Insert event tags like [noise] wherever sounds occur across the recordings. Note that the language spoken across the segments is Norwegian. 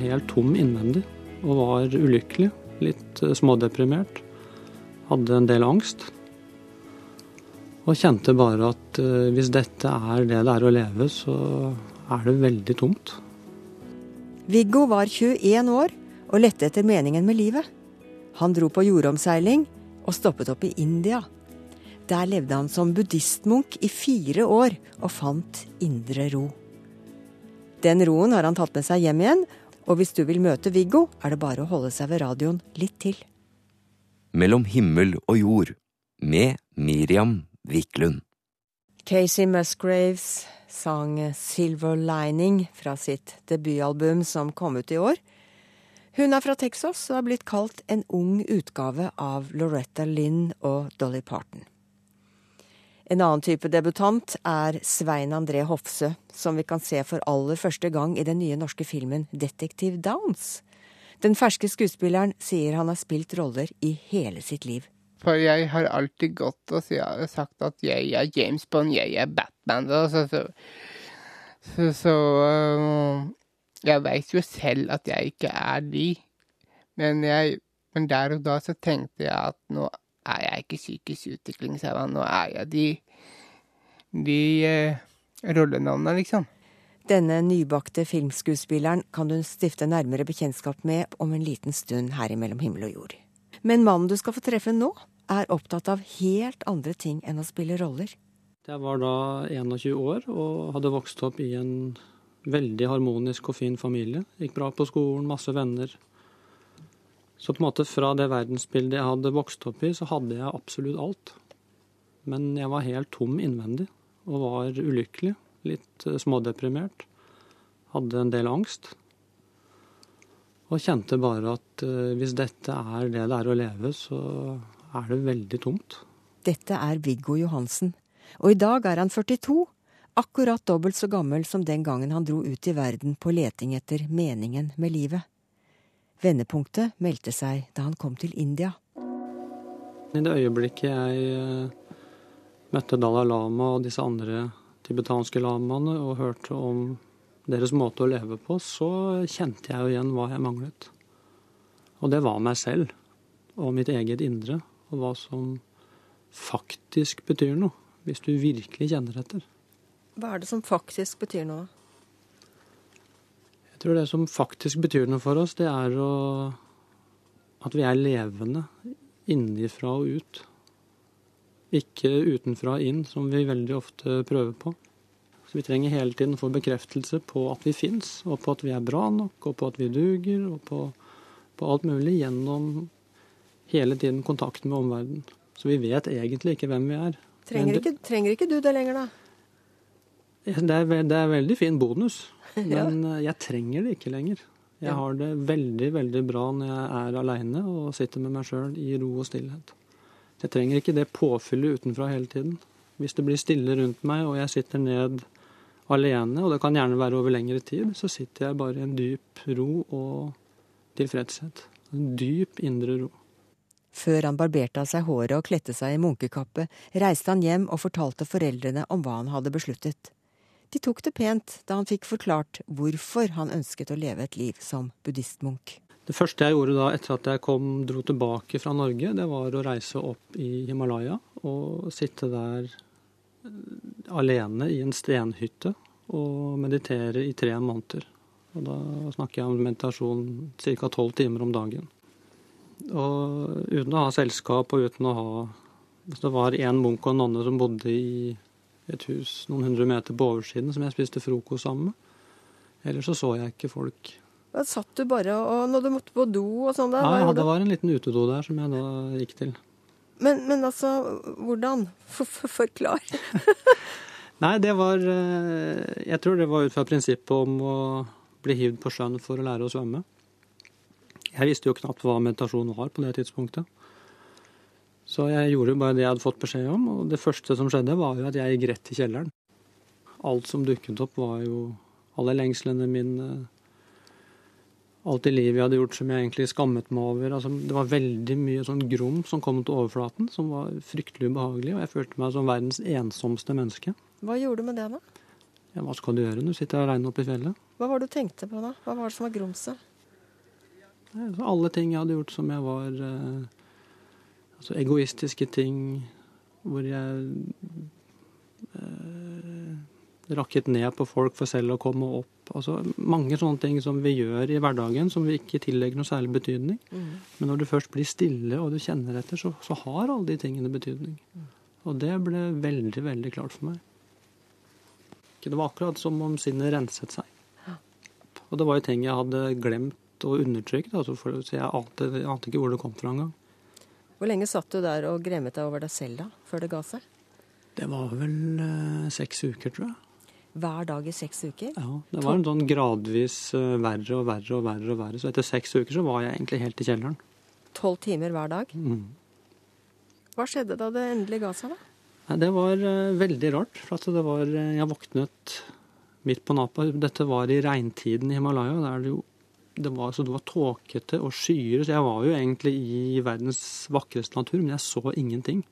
helt tom innvendig og var ulykkelig. Litt eh, smådeprimert. Hadde en del angst. Og kjente bare at uh, hvis dette er det det er å leve, så er det veldig tomt. Viggo var 21 år og lette etter meningen med livet. Han dro på jordomseiling og stoppet opp i India. Der levde han som buddhistmunk i fire år og fant indre ro. Den roen har han tatt med seg hjem igjen, og hvis du vil møte Viggo, er det bare å holde seg ved radioen litt til. Mellom himmel og jord med Miriam Wiklund. Casey Musgraves sang 'Silver Lining' fra sitt debutalbum som kom ut i år. Hun er fra Texas og er blitt kalt en ung utgave av Loretta Lynn og Dolly Parton. En annen type debutant er Svein André Hofsø, som vi kan se for aller første gang i den nye norske filmen Detektiv Downs. Den ferske skuespilleren sier han har spilt roller i hele sitt liv. For jeg har alltid gått og sagt at jeg er James Bond, jeg er Batman. Så, så, så, så uh, Jeg veit jo selv at jeg ikke er de. Men, jeg, men der og da så tenkte jeg at nå er jeg ikke psykisk utviklingshemma. Nå er jeg de, de eh, rollenavnene, liksom. Denne nybakte filmskuespilleren kan du stifte nærmere bekjentskap med om en liten stund her imellom himmel og jord. Men mannen du skal få treffe nå, er opptatt av helt andre ting enn å spille roller. Jeg var da 21 år og hadde vokst opp i en veldig harmonisk og fin familie. Gikk bra på skolen, masse venner. Så på en måte fra det verdensbildet jeg hadde vokst opp i, så hadde jeg absolutt alt. Men jeg var helt tom innvendig og var ulykkelig. Litt eh, smådeprimert. Hadde en del angst. Og kjente bare at uh, hvis dette er det det er å leve, så er det veldig tomt. Dette er Viggo Johansen. Og i dag er han 42. Akkurat dobbelt så gammel som den gangen han dro ut i verden på leting etter meningen med livet. Vendepunktet meldte seg da han kom til India. I det øyeblikket jeg eh, møtte Dalai Lama og disse andre tibetanske lamaene og hørte om deres måte å leve på, så kjente jeg jo igjen hva jeg manglet. Og det var meg selv og mitt eget indre, og hva som faktisk betyr noe, hvis du virkelig kjenner etter. Hva er det som faktisk betyr noe? Jeg tror det som faktisk betyr noe for oss, det er å, at vi er levende innifra og ut. Ikke utenfra og inn, som vi veldig ofte prøver på. Så Vi trenger hele tiden å få bekreftelse på at vi fins, og på at vi er bra nok, og på at vi duger, og på, på alt mulig gjennom hele tiden kontakten med omverdenen. Så vi vet egentlig ikke hvem vi er. Trenger ikke, trenger ikke du det lenger, da? Det er, det er veldig fin bonus. [laughs] Men ja. Eh, jeg trenger det ikke lenger. Jeg har det veldig, veldig bra når jeg er aleine og sitter med meg sjøl i ro og stillhet. Jeg trenger ikke det påfyllet utenfra hele tiden. Hvis det blir stille rundt meg og jeg sitter ned alene, og det kan gjerne være over lengre tid, så sitter jeg bare i en dyp ro og tilfredshet. En dyp indre ro. Før han barberte av seg håret og kledde seg i munkekappe, reiste han hjem og fortalte foreldrene om hva han hadde besluttet. De tok det pent da han fikk forklart hvorfor han ønsket å leve et liv som buddhistmunk. Det første jeg gjorde da etter at jeg kom, dro tilbake fra Norge, det var å reise opp i Himalaya og sitte der eh, alene i en stenhytte og meditere i tre måneder. Og da snakker jeg om meditasjon ca. tolv timer om dagen. Og uten å ha selskap og uten å ha Hvis det var én munk og en nonne som bodde i et hus noen hundre meter på oversiden som jeg spiste frokost sammen med. Ellers så så jeg ikke folk. Da satt du bare og Når du måtte på do og sånn? Ja, ja, det var en liten utedo der som jeg da gikk til. Men, men altså, hvordan? For, for, forklar. [laughs] Nei, det var eh, Jeg tror det var ut fra prinsippet om å bli hivd på sjøen for å lære å svømme. Jeg visste jo knapt hva meditasjon var på det tidspunktet. Så jeg gjorde jo bare det jeg hadde fått beskjed om, og det første som skjedde, var jo at jeg gikk rett til kjelleren. Alt som dukket opp, var jo alle lengslene mine, alt i livet jeg hadde gjort som jeg egentlig skammet meg over. Altså, det var veldig mye sånn grom som kom til overflaten, som var fryktelig ubehagelig, og jeg følte meg som verdens ensomste menneske. Hva gjorde du med det, da? Ja, hva skal du gjøre når du sitter aleine oppe i fjellet? Hva var det du tenkte på da? Hva var det som var grumset? Altså, Alle ting jeg hadde gjort som jeg var eh, Altså egoistiske ting hvor jeg eh, rakket ned på folk for selv å komme opp. Altså mange sånne ting som vi gjør i hverdagen som vi ikke tillegger noe særlig betydning. Men når du først blir stille og du kjenner etter, så, så har alle de tingene betydning. Og det ble veldig, veldig klart for meg. Det var akkurat som om sinnet renset seg. Og det var jo ting jeg hadde glemt og undertrykt, altså for, så jeg ante, ante ikke hvor det kom fra engang. Hvor lenge satt du der og gremmet deg over deg selv da, før det ga seg? Det var vel eh, seks uker, tror jeg. Hver dag i seks uker? Ja, Det var en sånn gradvis eh, verre og verre og verre. og verre. Så etter seks uker så var jeg egentlig helt i kjelleren. Tolv timer hver dag? Mm. Hva skjedde da det endelig ga seg, da? Nei, det var eh, veldig rart. For var, eh, jeg våknet midt på natta. Dette var i regntiden i Himalaya. Der det, jo, det, var, så det var tåkete og skyer. Så jeg var jo egentlig i verdens vakreste natur, men jeg så ingenting.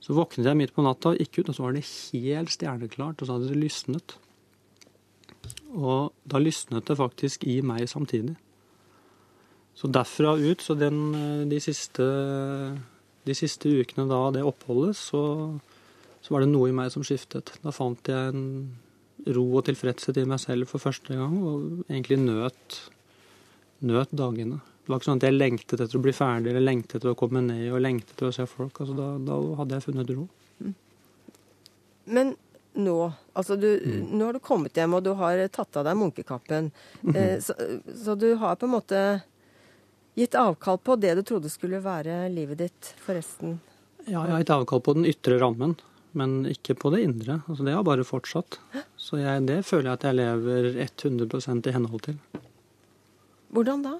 Så våknet jeg midt på natta, og gikk ut, og så var det helt stjerneklart, og så hadde det lysnet. Og da lysnet det faktisk i meg samtidig. Så derfra ut, så den, eh, de siste de siste ukene da det oppholdet, så, så var det noe i meg som skiftet. Da fant jeg en ro og tilfredshet i meg selv for første gang, og egentlig nøt, nøt dagene. Det var ikke sånn at jeg lengtet etter å bli ferdig, eller lengtet etter å komme ned og lengtet etter å se folk. Altså, da, da hadde jeg funnet ro. Men nå, altså du, nå har du kommet hjem, og du har tatt av deg munkekappen. Eh, så, så du har på en måte gitt avkall på det du trodde skulle være livet ditt forresten. Ja, jeg har gitt avkall på den ytre rammen, men ikke på det indre. Altså, det har bare fortsatt. Så jeg, det føler jeg at jeg lever 100% i henhold til. Hvordan da?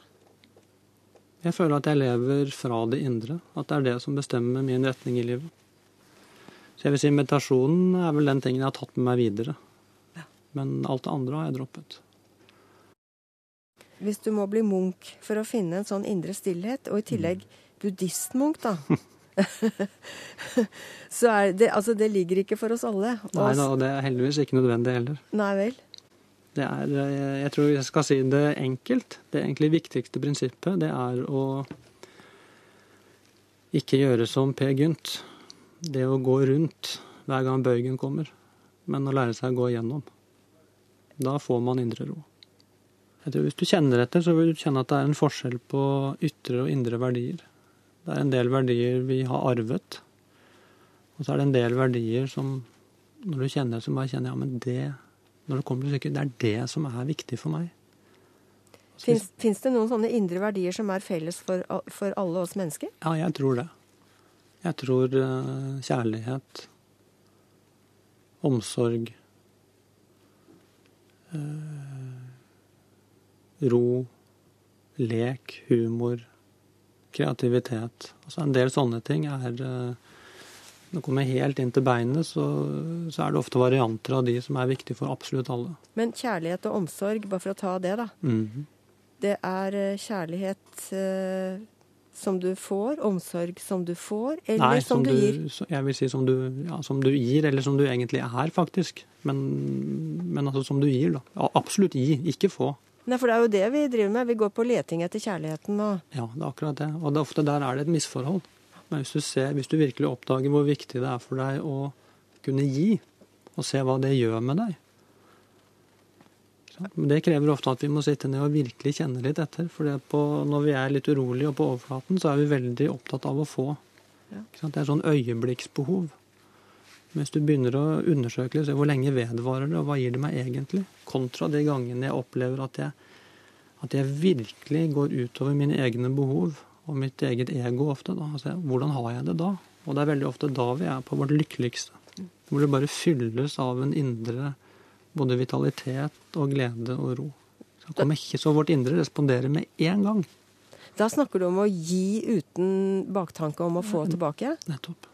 Jeg føler at jeg lever fra det indre. At det er det som bestemmer min retning i livet. Så jeg vil si meditasjonen er vel den tingen jeg har tatt med meg videre. Men alt det andre har jeg droppet. Hvis du må bli munk for å finne en sånn indre stillhet, og i tillegg buddhistmunk, da. [laughs] [laughs] Så er det Altså, det ligger ikke for oss alle. Nei da, og det er heldigvis ikke nødvendig heller. Nei vel. Det er, eh, jeg tror jeg skal si det enkelt. Det egentlig viktigste prinsippet, det er å ikke gjøre som Per Gynt. Det å gå rundt hver gang bøygen kommer, men å lære seg å gå igjennom. Da får man indre ro. Jeg tror Hvis du kjenner etter, så vil du kjenne at det er en forskjell på ytre og indre verdier. Det er en del verdier vi har arvet, og så er det en del verdier som når du kjenner, så bare kjenner ja, men det når det kommer til stykket, det er det som er viktig for meg. Fins det noen sånne indre verdier som er felles for, for, alle oss mennesker? Ja, jeg tror det. Jeg tror uh, kjærlighet, omsorg, uh, ro, lek, humor, kreativitet. Altså en del sånne ting er uh, når det kommer helt inn til beinet, så, så, er det ofte varianter av de som er viktige for absolutt alle. Men kjærlighet og omsorg, bare for å ta det, da. Mm -hmm. Det er kjærlighet eh, som du får, omsorg som du får, eller Nei, som, som du, gir? Jeg vil si som du, ja, som du, gir, eller som du egentlig er, faktisk. Men, men altså som du gir, da. Absolutt gi, ikke få. Nei, for det er jo det vi driver med. Vi går på leting etter kjærligheten og Ja, det er akkurat det. Og det ofte der er det et misforhold. Men hvis du, ser, hvis du virkelig oppdager hvor viktig det er for deg å kunne gi, og se hva det gjør med deg Men Det krever ofte at vi må sitte ned og virkelig kjenne litt etter. For når vi er litt urolige og på overflaten, så er vi veldig opptatt av å få. Ja. Det er sånn øyeblikksbehov. Hvis du begynner å undersøke litt, hvor lenge vedvarer det, og hva gir det meg egentlig, kontra de gangene jeg opplever at jeg, at jeg virkelig går utover mine egne behov og mitt eget ego ofte. Da. Altså, hvordan har jeg det da? Og det er veldig ofte da vi er på vårt lykkeligste. Hvor det bare fylles av en indre både vitalitet og glede og ro. Så, kommer ikke, så vårt indre responderer med en gang. Da snakker du om å gi uten baktanke om å få tilbake? Nettopp.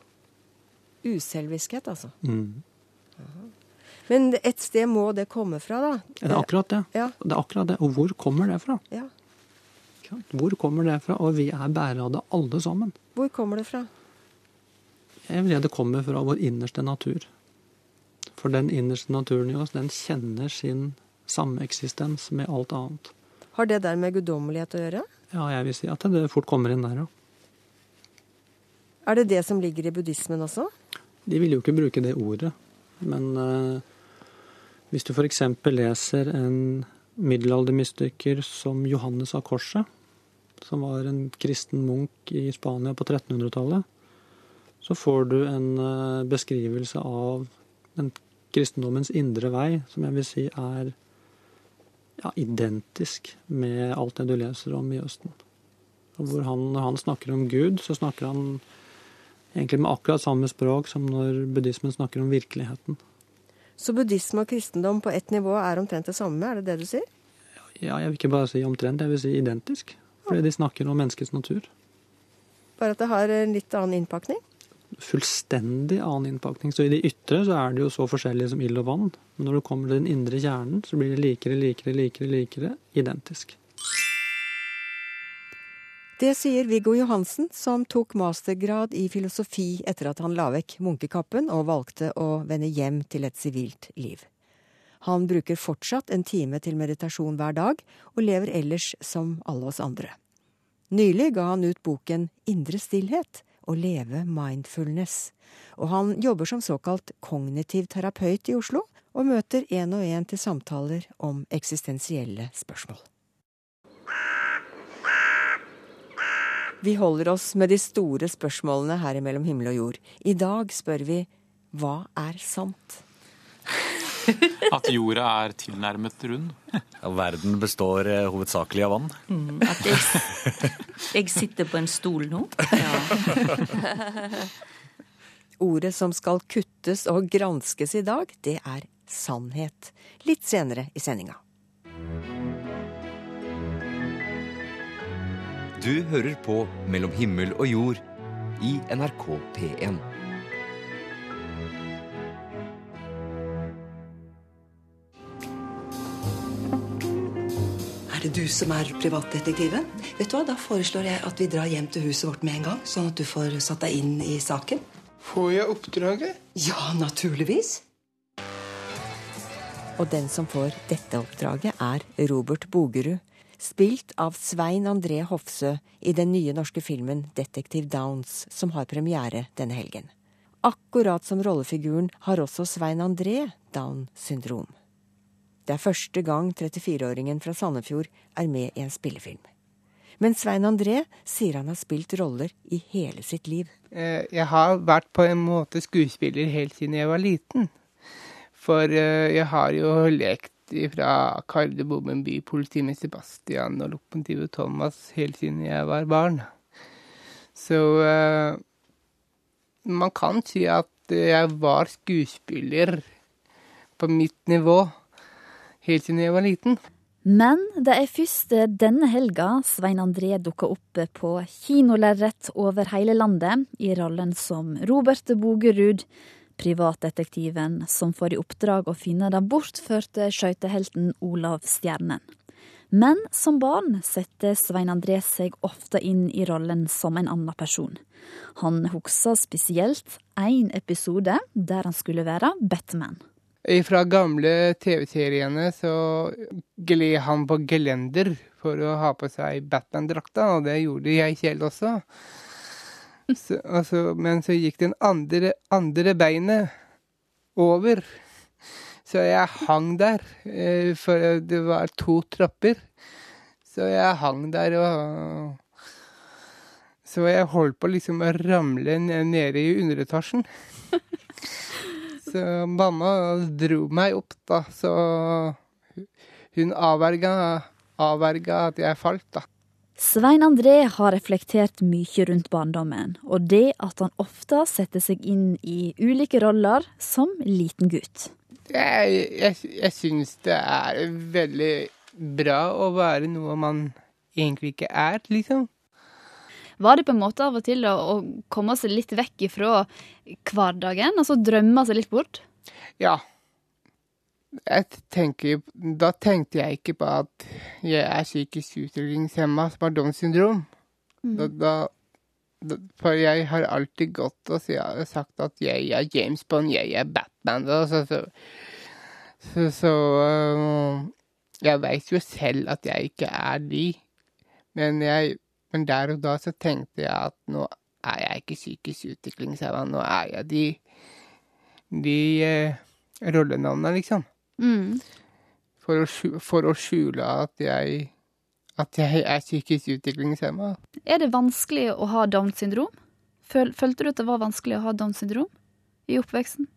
Uselviskhet, altså. Mm. Men et sted må det komme fra, da? Det er akkurat det. Ja. Det er akkurat det. Og hvor kommer det fra? Ja. Hvor kommer det fra? Og vi er bærere av det alle sammen. Hvor kommer det fra? Jeg vil si det kommer fra vår innerste natur. For den innerste naturen i oss, den kjenner sin sameksistens med alt annet. Har det der med guddommelighet å gjøre? Ja, jeg vil si at det fort kommer inn der, ja. Er det det som ligger i buddhismen også? De vil jo ikke bruke det ordet. Men uh, hvis du f.eks. leser en middelaldermystiker som Johannes av Korset, som var en kristen munk i Spania på 1300-tallet, så får du en uh, beskrivelse av den kristendommens indre vei, som jeg vil si er ja, identisk med alt det du leser om i Østen. Og hvor han, når han snakker om Gud, så snakker han egentlig med akkurat samme språk som når buddhismen snakker om virkeligheten. Så buddhisme og kristendom på ett nivå er omtrent det samme, er det det du sier? Ja, jeg vil ikke bare si omtrent, jeg vil si identisk. Fordi de snakker om menneskets natur. Bare at det har en litt annen innpakning? Fullstendig annen innpakning. Så i det ytre så er det jo så forskjellige som ild og vann. Men når du kommer til den indre kjernen, så blir det likere, likere, likere, likere identisk. Det sier Viggo Johansen, som tok mastergrad i filosofi etter at han la vekk munkekappen og valgte å vende hjem til et sivilt liv. Han bruker fortsatt en time til meditasjon hver dag, og lever ellers som alle oss andre. Nylig ga han ut boken Indre stillhet å leve mindfulness, og han jobber som såkalt kognitiv terapeut i Oslo, og møter én og én til samtaler om eksistensielle spørsmål. Vi holder oss med de store spørsmålene her mellom himmel og jord. I dag spør vi hva er sant? [laughs] At jorda er tilnærmet rund. Ja, verden består eh, hovedsakelig av vann. Mm, at jeg, [laughs] jeg, sitter på en stol nå. Ja. [laughs] Ordet som skal kuttes og granskes i dag, det er sannhet. Litt senere i sendinga. Du hører på Mellom himmel og jord i NRK P1. Er det du som er privatdetektiven? Vet du hva, Da foreslår jeg at vi drar hjem til huset vårt med en gang, sånn at du får satt deg inn i saken. Får jeg oppdraget? Ja, naturligvis. Og den som får dette oppdraget, er Robert Bogerud. Spilt av Svein André Hofsø i den nye norske filmen Detektiv Downs, som har premiere denne helgen. Akkurat som rollefiguren har også Svein André Down syndrom. Det er første gang 34-åringen fra Sandefjord er med i en spillefilm. Men Svein André sier han har spilt roller i hele sitt liv. Eh, jeg har vært på en måte skuespiller helt siden jeg var liten. For eh, jeg har jo lekt fra Kardemommen by, politimester Sebastian og lokomotivet Thomas helt siden jeg var barn. Så uh, man kan si at jeg var skuespiller på mitt nivå helt siden jeg var liten. Men det er først denne helga Svein André dukker opp på kinolerret over hele landet i rollen som Robert Bogerud, privatdetektiven som får i oppdrag å finne den bortførte skøytehelten Olav Stjernen. Men som barn setter Svein André seg ofte inn i rollen som en annen person. Han husker spesielt én episode der han skulle være Batman. Fra gamle TV-seriene så gled han på gelender for å ha på seg Batman-drakta, og det gjorde jeg selv også. Så, altså, men så gikk den andre, andre beinet over. Så jeg hang der, eh, for det var to trapper. Så jeg hang der og Så jeg holdt på liksom å ramle nede i underetasjen. [laughs] Så mamma dro meg opp, da, så hun avverga, avverga at jeg falt, da. Svein André har reflektert mye rundt barndommen, og det at han ofte setter seg inn i ulike roller som liten gutt. Jeg, jeg, jeg syns det er veldig bra å være noe man egentlig ikke er, liksom. Var det på en måte av og til å, å komme seg litt vekk ifra hverdagen, altså drømme seg litt bort? Ja, tenker, da tenkte jeg ikke på at jeg er psykisk utviklingshemma som har Downs syndrom. Mm. Da, da, For jeg har alltid gått og sagt at jeg er James Bond, jeg er Batman. Så, så, så, så Jeg veit jo selv at jeg ikke er de. Men, jeg, men der og da så tenkte jeg at nå er jeg ikke psykisk utviklingshemma. Nå er jeg de, de uh, rollenavnene, liksom. Mm. For, å, for å skjule at jeg at jeg er psykisk utviklingshemma. Er det vanskelig å ha Downs syndrom? Føl, følte du at det var vanskelig å ha Downs syndrom i oppveksten?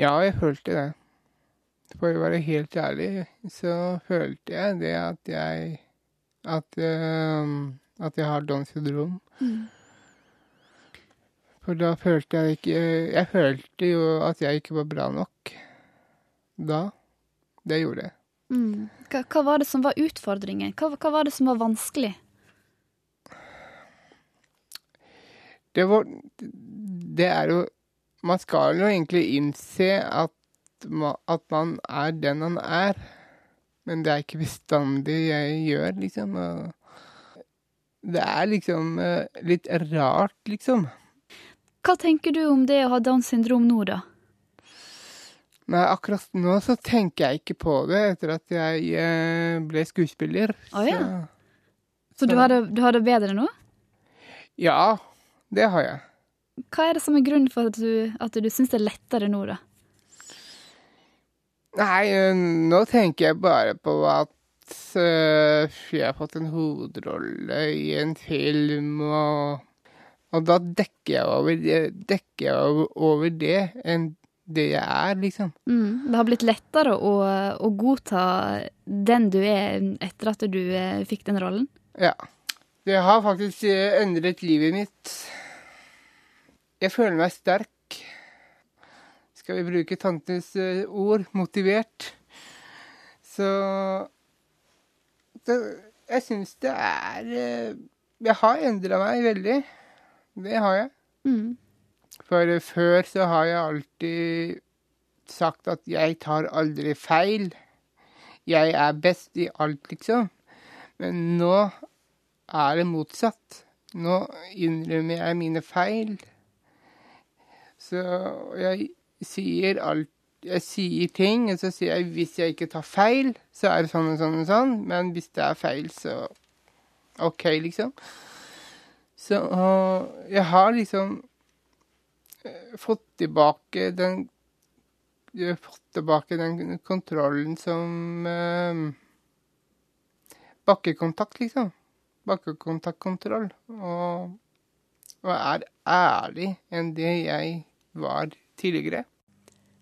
Ja, jeg følte det. For å være helt ærlig, så følte jeg det at jeg At, uh, at jeg har Downs syndrom. Mm. For da følte jeg ikke Jeg følte jo at jeg ikke var bra nok. Da. Det gjorde jeg. Mm. Hva, hva, var det som var utfordringen? Hva, hva, var det som var vanskelig? Det var Det er jo Man skal jo egentlig innse at, at man er den man er. Men det er ikke bestandig jeg gjør, liksom. Det er liksom eh, litt rart, liksom. Hva tenker du om det å ha Downs syndrom nå, da? Nei, akkurat nå så tenker jeg ikke på det etter at jeg eh, ble skuespiller. Å oh, ja. Så, så du, har det, du har det bedre nå? Ja, det har jeg. Hva er det som er grunnen for at du, at du syns det er lettere nå, da? Nei, eh, nå tenker jeg bare på at uh, jeg har fått en hovedrolle i en film, og, og da dekker jeg over, dekker jeg over, over det enn det jeg er, liksom. Mm, det har blitt lettere å, å, godta den du er etter at du eh, fikk den rollen? Ja. Det har faktisk eh, endret livet mitt. Jeg føler meg sterk. Skal vi bruke tantes eh, ord motivert. Så det, Jeg syns det er Jeg har endra meg veldig. Det har jeg. Mm. For før så har jeg alltid sagt at jeg tar aldri feil. Jeg er best i alt, liksom. Men nå er det motsatt. Nå innrømmer jeg mine feil. Så jeg sier alt Jeg sier ting, og så sier jeg hvis jeg ikke tar feil, så er det sånn og sånn og sånn. Men hvis det er feil, så OK, liksom. Så jeg har liksom fått tilbake den fått tilbake den kontrollen som eh, Bakkekontakt, liksom. Bakkekontaktkontroll. Og, og er ærlig enn det jeg var tidligere.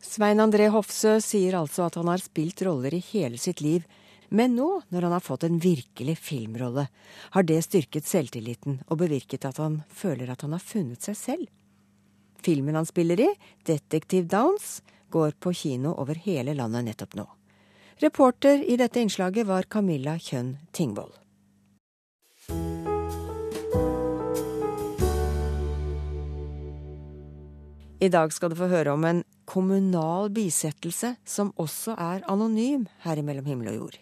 Svein André Hofsø sier altså at han har spilt roller i hele sitt liv. Men nå, når han har fått en virkelig filmrolle, har det styrket selvtilliten og bevirket at han føler at han har funnet seg selv. Filmen han spiller i, 'Detektiv Downs', går på kino over hele landet nettopp nå. Reporter i dette innslaget var Camilla Kjønn Tingvoll. I dag skal du få høre om en kommunal bisettelse som også er anonym her i Mellom himmel og jord.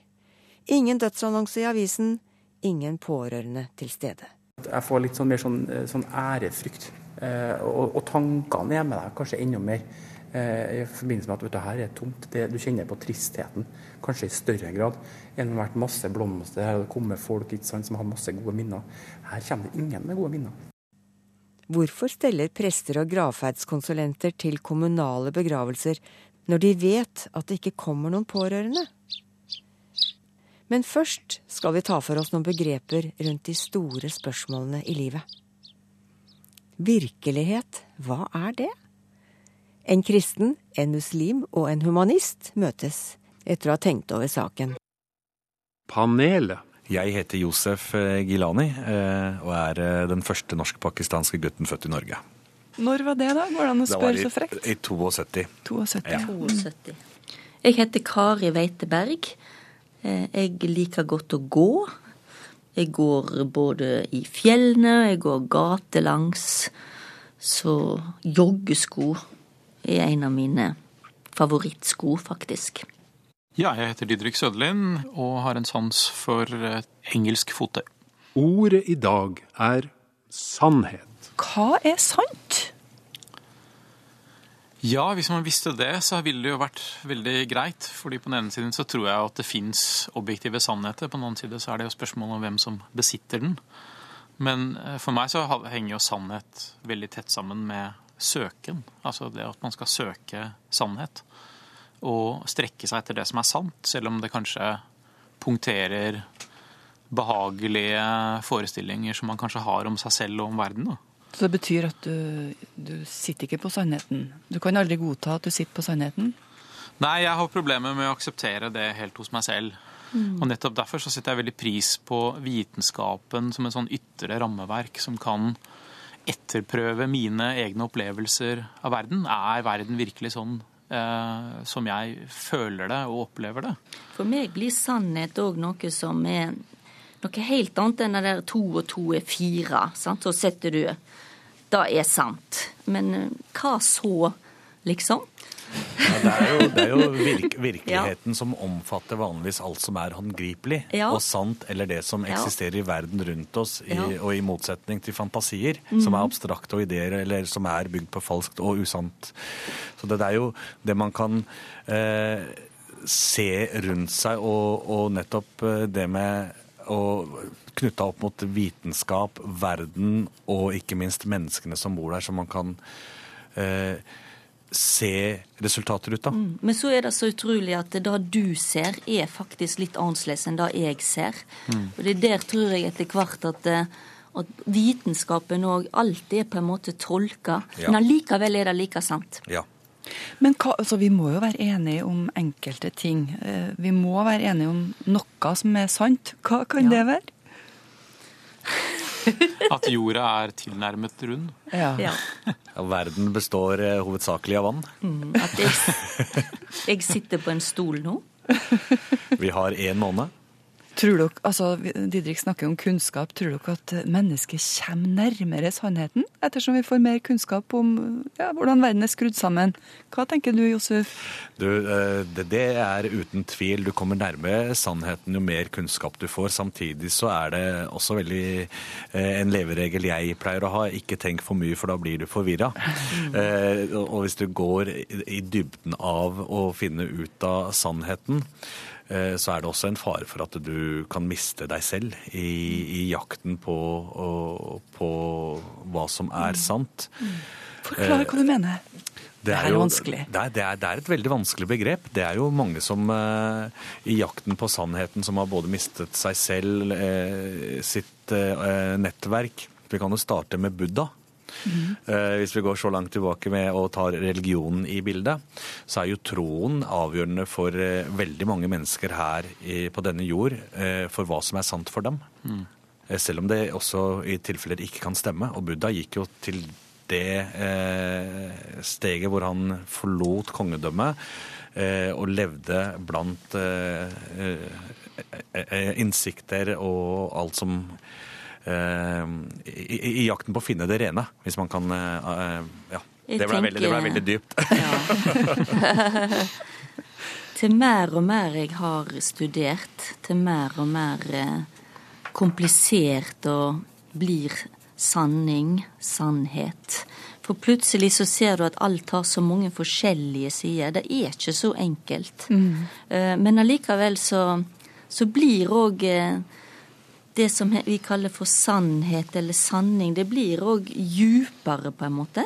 Ingen dødsannonse i avisen, ingen pårørende til stede. Jeg får litt sånn mer sånn, sånn ærefrykt Eh, og, og, tankene er med deg kanskje enda mer eh, i forbindelse med at vet du, her er tomt. Det, du kjenner på tristheten, kanskje i større grad. Det har vært masse blomster, her det kommer folk sant, som har masse gode minner. Her kommer det ingen med gode minner. Hvorfor steller prester og gravferdskonsulenter til kommunale begravelser når de vet at det ikke kommer noen pårørende? Men først skal vi ta for oss noen begreper rundt de store spørsmålene i livet. Virkelighet, hva er det? En kristen, en muslim og en humanist møtes etter å ha tenkt over saken. Panelet. Jeg heter Josef eh, Gilani eh, og er eh, den første norsk-pakistanske gutten født i Norge. Når var det, da? Går det an å spørre så frekt? I 72. 72. Ja. 72. Jeg heter Kari Weiteberg. Jeg liker godt å gå. Jeg går både i fjellene, jeg går gatelangs. Så joggesko er en av mine favorittsko, faktisk. Ja, jeg heter Didrik Søderlind og har en sans for engelsk fottøy. Ordet i dag er sannhet. hva er sant? Ja, hvis man visste det, så ville det jo vært veldig greit. fordi på den ene siden så tror jeg at det fins objektive sannheter. På den andre side så er det jo spørsmål om hvem som besitter den. Men eh, for meg så henger jo sannhet veldig tett sammen med søken. Altså det at man skal søke sannhet. Og strekke seg etter det som er sant, selv om det kanskje punkterer behagelige forestillinger som man kanskje har om seg selv og om verden. da. Så det betyr at du, du sitter ikke på sannheten? Du kan aldri godta at du sitter på sannheten? Nei, jeg har problemer med å akseptere det helt hos meg selv. Mm. Og nettopp derfor så setter jeg veldig pris på vitenskapen som en sånn ytre rammeverk som kan etterprøve mine egne opplevelser av verden. Er verden virkelig sånn eh, som jeg føler det og opplever det? For meg blir sannhet òg noe som er noe helt annet enn det der to og to er fire. Sant? Så setter du Det er sant. Men eh, hva så, liksom? Ja, det er jo, det er jo virk, [laughs] virkeligheten ja. som omfatter vanligvis alt som er håndgripelig ja. og sant, eller det som eksisterer i verden rundt oss, i, og i motsetning til fantasier, mm. som er abstrakte og ideer, eller som er bygd på falskt og usant. Så det, er jo det man kan eh, se rundt seg, og, og nettopp eh, det med og knytta opp mot vitenskap, verden og ikke minst menneskene som bor der, så man kan eh, se resultater ut av. Mm. Men så er det så utrolig at det du ser, er faktisk litt annerledes enn det jeg ser. Mm. Og det er der tror jeg etter hvert at, eh, at vitenskapen òg alltid er på en måte tolka, ja. men allikevel er det like sant. Ja. Men hva, altså, vi må jo være enige om enkelte ting. Eh, vi må være enige om noe som er sant. Hva kan ja. det være? [laughs] At jorda er tilnærmet rund. Ja. [laughs] ja. verden består eh, hovedsakelig av vann. Mm, [laughs] at jeg, jeg sitter på en stol nå. Vi har én måned. Tror dere, altså Didrik snakker om kunnskap. Tror dere at mennesket kommer nærmere sannheten ettersom vi får mer kunnskap om ja, hvordan verden er skrudd sammen? Hva tenker du, Josef? Du, eh, det, er uten tvil. Du kommer nærmere sannheten jo mer kunnskap du får. Samtidig så er det også veldig eh, en leveregel jeg pleier å ha. Ikke tenk for mye, for da blir du forvirra. Mm. Og hvis du går i dybden av å finne ut av sannheten, Eh, så er det også en fare for at du kan miste deg selv i, i jakten på, på, hva som er mm. sant. Mm. Forklar hva du mener. Det er, jo. Det er, det, er, det er, et veldig vanskelig begrep. Det er jo mange som eh, i jakten på sannheten som har både mistet seg selv, eh, sitt eh, nettverk. Vi kan jo starte med Buddha. Mm. Hvis vi går så langt tilbake med å ta religionen i bildet, så er jo troen avgjørende for eh, veldig mange mennesker her på denne jord eh, for hva som er sant for dem. Mm. Selv om det også i tilfeller ikke kan stemme. Og Buddha gikk jo til det steget hvor han forlot kongedømmet og levde blant innsikter og alt som i, i, jakten på å finne det rene, hvis man kan eh, Ja. Det ble, veldig, det ble veldig dypt. Ja. [laughs] til mer og mer jeg har studert, til mer og mer eh, komplisert og blir sanning, sannhet. For plutselig så ser du at alt har så mange forskjellige sider. Det er ikke så enkelt. Mm. Men allikevel så, så blir òg det som vi kaller for sannhet eller sanning, det blir òg djupere, på en måte.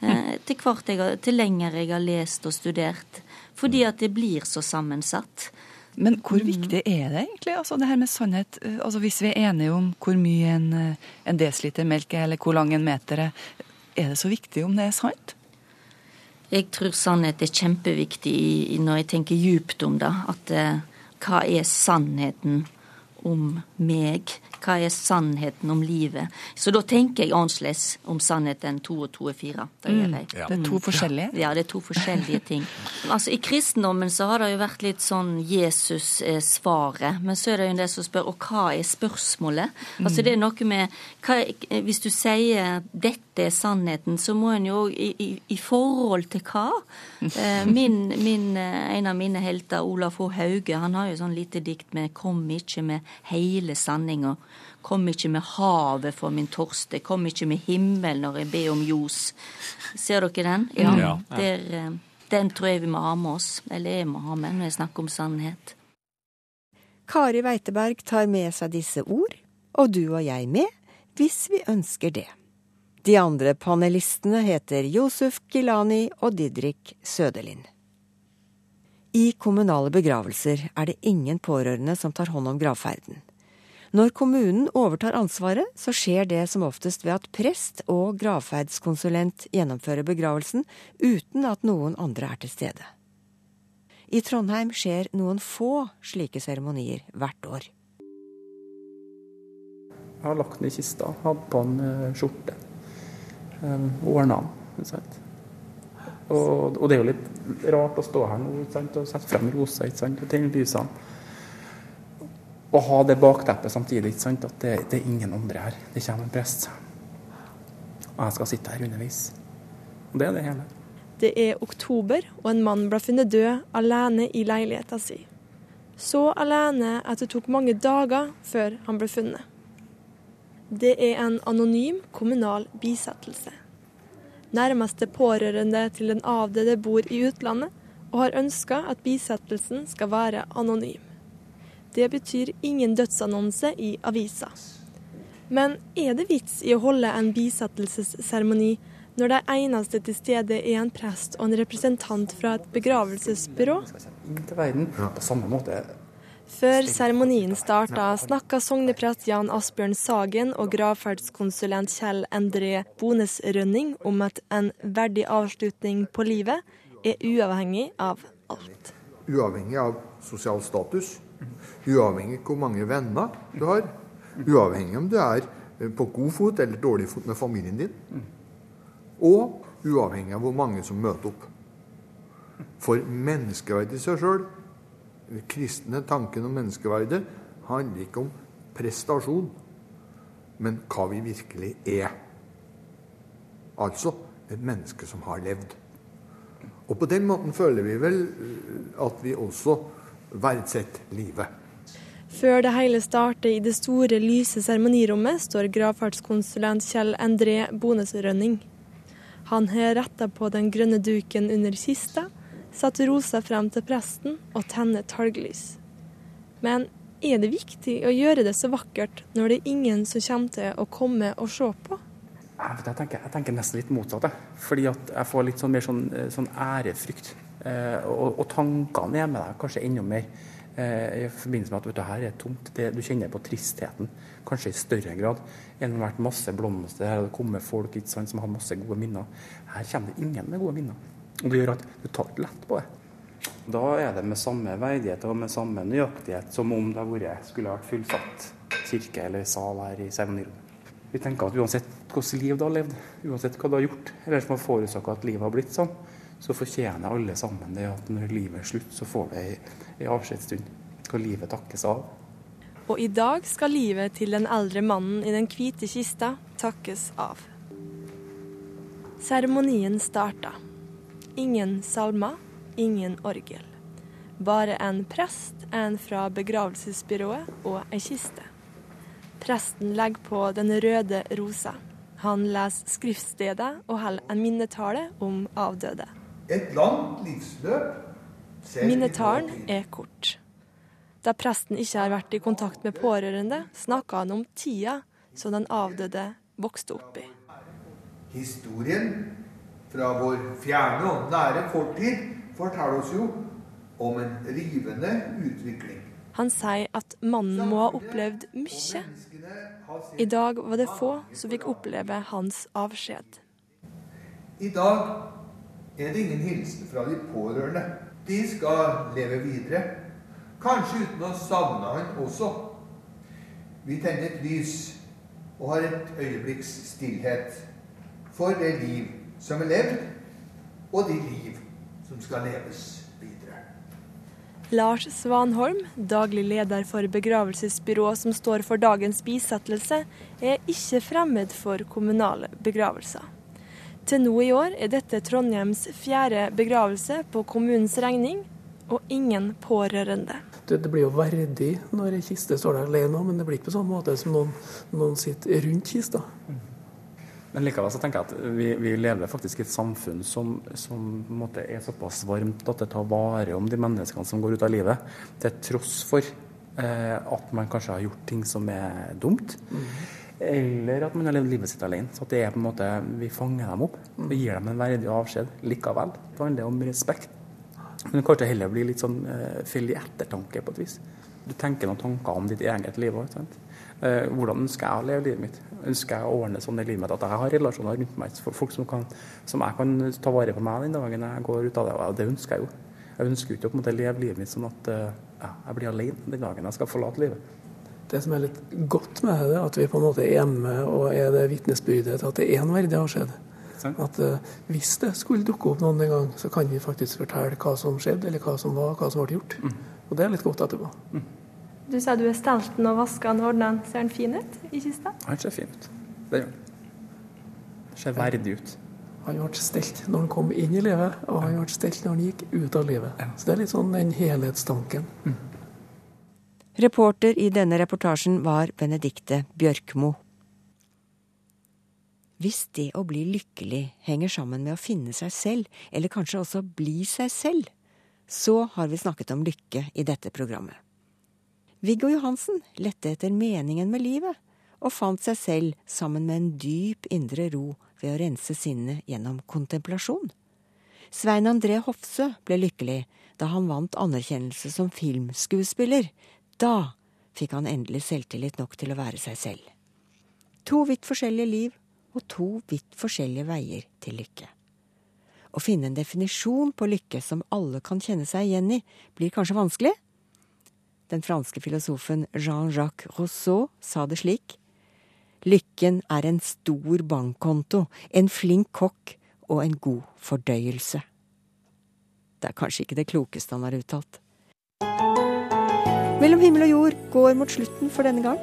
Eh, til, hvert jeg, til lenger jeg har lest og studert. Fordi at det blir så sammensatt. Men hvor mm. viktig er det egentlig, altså det her med sannhet? Eh, altså Hvis vi er enige om hvor mye en, eh, en desiliter melk er, eller hvor lang en meter er, er det så viktig om det er sant? Jeg tror sannhet er kjempeviktig når jeg tenker djupt om det. At hva er sannheten? Om meg? Hva er sannheten om livet? Så da tenker jeg annerledes om sannheten enn to og to er fire. Det gjør jeg. Ja. Det er to forskjellige? Ja, det er to forskjellige ting. Altså, I kristendommen så har det jo vært litt sånn Jesus er svaret, men så er det jo en del som spør og hva er spørsmålet? Altså det er noe med hva, Hvis du sier dette er sannheten, så må en jo i, i, i forhold til hva? Eh, [laughs] min, min, eh, en av mine helter, Olaf H. Hauge, han har jo sånn lite dikt med 'Kom ikke med hele sanninga'. Kom ikke med havet for min torste, kom ikke med himmel når jeg ber om ljos. Ser dere den? Ja. Ja. Der, eh, den tror jeg vi må ha med oss, eller jeg må ha med når jeg snakker om sannhet. Kari Weiteberg tar med seg disse ord, og du og jeg med, hvis vi ønsker det. De andre panelistene heter Josef Gilani og Didrik Søderlind. I kommunale begravelser er det ingen pårørende som tar hånd om gravferden. Når kommunen overtar ansvaret, så skjer det som oftest ved at prest og gravferdskonsulent gjennomfører begravelsen uten at noen andre er til stede. I Trondheim skjer noen få slike seremonier hvert år. Jeg har lagt den i kista, hatt på en eh, skjorte. Um, Ordna den. Og, det er jo litt rart å stå her nå og sette frem roser og tenne lysene. Og ha det bakteppet samtidig. ikke sant? At det, det er ingen andre her. Det kommer en prest. Og jeg skal sitte her underveis. Og det er det hele. Det er oktober, og en mann ble funnet død alene i leiligheta si. Så alene at det tok mange dager før han ble funnet. Det er en anonym kommunal bisettelse. Nærmeste pårørende til den avdøde bor i utlandet, og har ønska at bisettelsen skal være anonym. Det betyr ingen dødsannonse i avisa. Men er det vits i å holde en bisettelsesseremoni når de eneste til stede er en prest og en representant fra et begravelsesbyrå? Før seremonien starta, snakka sogneprest Jan Asbjørn Sagen og gravferdskonsulent Kjell Endre Bones Rønning om at en verdig avslutning på livet er uavhengig av alt. Uavhengig av sosial status, uavhengig av hvor mange venner du har, uavhengig om du er på god fot eller dårlig fot med familien din, og uavhengig av hvor mange som møter opp. For menneskeverdet i seg sjøl, kristne tanken om menneskeverdet, handler ikke om prestasjon, men hva vi virkelig er. Altså et menneske som har levd. Og på den måten føler vi vel at vi også verdsetter livet. Før det hele starter i det store, lyse seremonirommet, står gravferdskonsulent Kjell André Bones Rønning. Han har retta på den grønne duken under kista, satt rosa frem til presten og tenner talglys. Men er det viktig å gjøre det så vakkert når det er ingen som kommer til å komme og se på? Jeg, tenker, jeg tenker nesten litt motsatt. jeg. Fordi at jeg får litt sånn mer sånn, eh, sånn ærefrykt. Eh, og, og tankene er med deg kanskje enda mer. Eh, I forbindelse med at vet du, her er tomt. Det, du kjenner på tristheten. Kanskje i større grad. Det har vært masse blomster, her har det kommet folk ikke sant, som har masse gode minner. Her kommer det ingen med gode minner. Og det gjør at du tar ikke lett på det. Da er det med samme verdighet og med samme nøyaktighet som om det vært, skulle vært fullsatt kirke eller sal her i seremonirommet. Vi tenker at uansett hvilket liv du har levd, uansett hva du har gjort, eller som har forårsaka at livet har blitt sånn, så fortjener alle sammen det at når livet er slutt, så får du ei, ei avskjedsstund. Skal livet takkes av. Og i dag skal livet til den eldre mannen i den hvite kista takkes av. Seremonien starta. Ingen salmer, ingen orgel. Bare en prest, en fra begravelsesbyrået og ei kiste. Presten legger på den røde rosa. Han leser skriftstedet og holder en minnetale om avdøde. Et langt livsløp. Minnetaren Minnetalen er kort. Da presten ikke har vært i kontakt med pårørende, snakker han om tida som den avdøde vokste opp i. Historien fra vår fjerne og nære fortid forteller oss jo om en rivende utvikling. Han sier at mannen må ha opplevd mye. I dag var det få som fikk oppleve hans avskjed. I dag er det ingen hilsen fra de pårørende. De skal leve videre. Kanskje uten å savne han også. Vi tenner et lys og har et øyeblikks stillhet for det liv som er levd, og de liv som skal leves videre. Lars Svanholm, daglig leder for begravelsesbyrået som står for dagens bisettelse, er ikke fremmed for kommunale begravelser. Til nå i år er dette Trondheims fjerde begravelse på kommunens regning, og ingen pårørende. Det, det blir jo verdig når ei kiste står der alene, men det blir ikke på samme måte som noen, noen sitter rundt kista. Men likevel så tenker jeg at vi, vi lever faktisk i et samfunn som, som på en måte er såpass varmt at det tar vare om de menneskene som går ut av livet, til tross for eh, at man kanskje har gjort ting som er dumt. Mm. Eller at man har levd livet sitt alene. Så at det er på en måte, vi fanger dem opp og gir dem en verdig avskjed likevel. Det handler om respekt. Men det kan ikke heller bli litt sånn uh, fyll i ettertanke på et vis. Du tenker noen tanker om ditt eget liv òg. Uh, hvordan ønsker jeg å leve livet mitt? Ønsker jeg å ordne sånn i livet mitt at jeg har relasjoner rundt meg, folk som, kan, som jeg kan ta vare på meg den dagen jeg går ut av det. Og det ønsker jeg jo. Jeg ønsker ikke å på en måte leve livet mitt sånn at uh, jeg blir alene den dagen jeg skal forlate livet. Det som er litt godt med det, at vi på en måte er hjemme og er det vitnesbyrdet til at det er en verdig skjedd. At uh, hvis det skulle dukke opp noen en gang, så kan vi faktisk fortelle hva som skjedde, eller hva som var, hva som ble gjort. Mm. Og det er litt godt etterpå. Mm. Du sa du er stelt den og vaska den og ordna den. Ser den fin ut i kista? Den ser fin ut. Det gjør den. Ser verdig ut. Han ble stelt når han kom inn i livet, og han ble stelt når han gikk ut av livet. Ja. Så det er litt sånn den helhetstanken. Mm. Reporter i denne reportasjen var Benedikte Bjørkmo. Hvis det å bli lykkelig henger sammen med å finne seg selv, eller kanskje også bli seg selv, så har vi snakket om lykke i dette programmet. Viggo Johansen lette etter meningen med livet, og fant seg selv sammen med en dyp indre ro ved å rense sinnet gjennom kontemplasjon. Svein André Hofsø ble lykkelig da han vant anerkjennelse som filmskuespiller. Da fikk han endelig selvtillit nok til å være seg selv. To vidt forskjellige liv og to vidt forskjellige veier til lykke. Å finne en definisjon på lykke som alle kan kjenne seg igjen i, blir kanskje vanskelig? Den franske filosofen Jean-Jacques Rousseau sa det slik. Lykken er en stor bankkonto, en flink kokk og en god fordøyelse. Det er kanskje ikke det klokeste han har uttalt. Mellom himmel og jord går mot slutten for denne gang.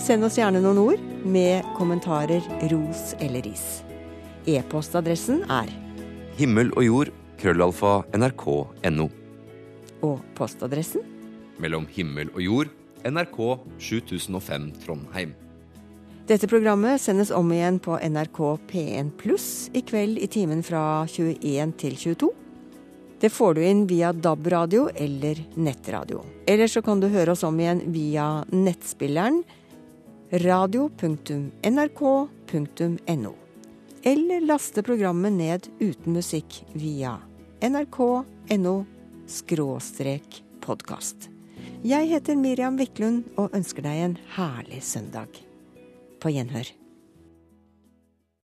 Send oss gjerne noen ord med kommentarer, ros eller ris. E-postadressen er Himmel og jord, krøllalfa, nrk.no. Og postadressen? Mellom himmel og jord, NRK 7005 Trondheim. Dette programmet sendes om igjen på NRK P1 pluss i kveld i timen fra 21 til 22. Det får du inn via DAB-radio eller nettradio. Eller så kan du høre oss om igjen via nettspilleren radio.nrk.no. Eller laste programmet ned uten musikk via nrk.no skråstrek podkast. Jeg heter Miriam Wiklund og ønsker deg en herlig søndag. På gjenhør.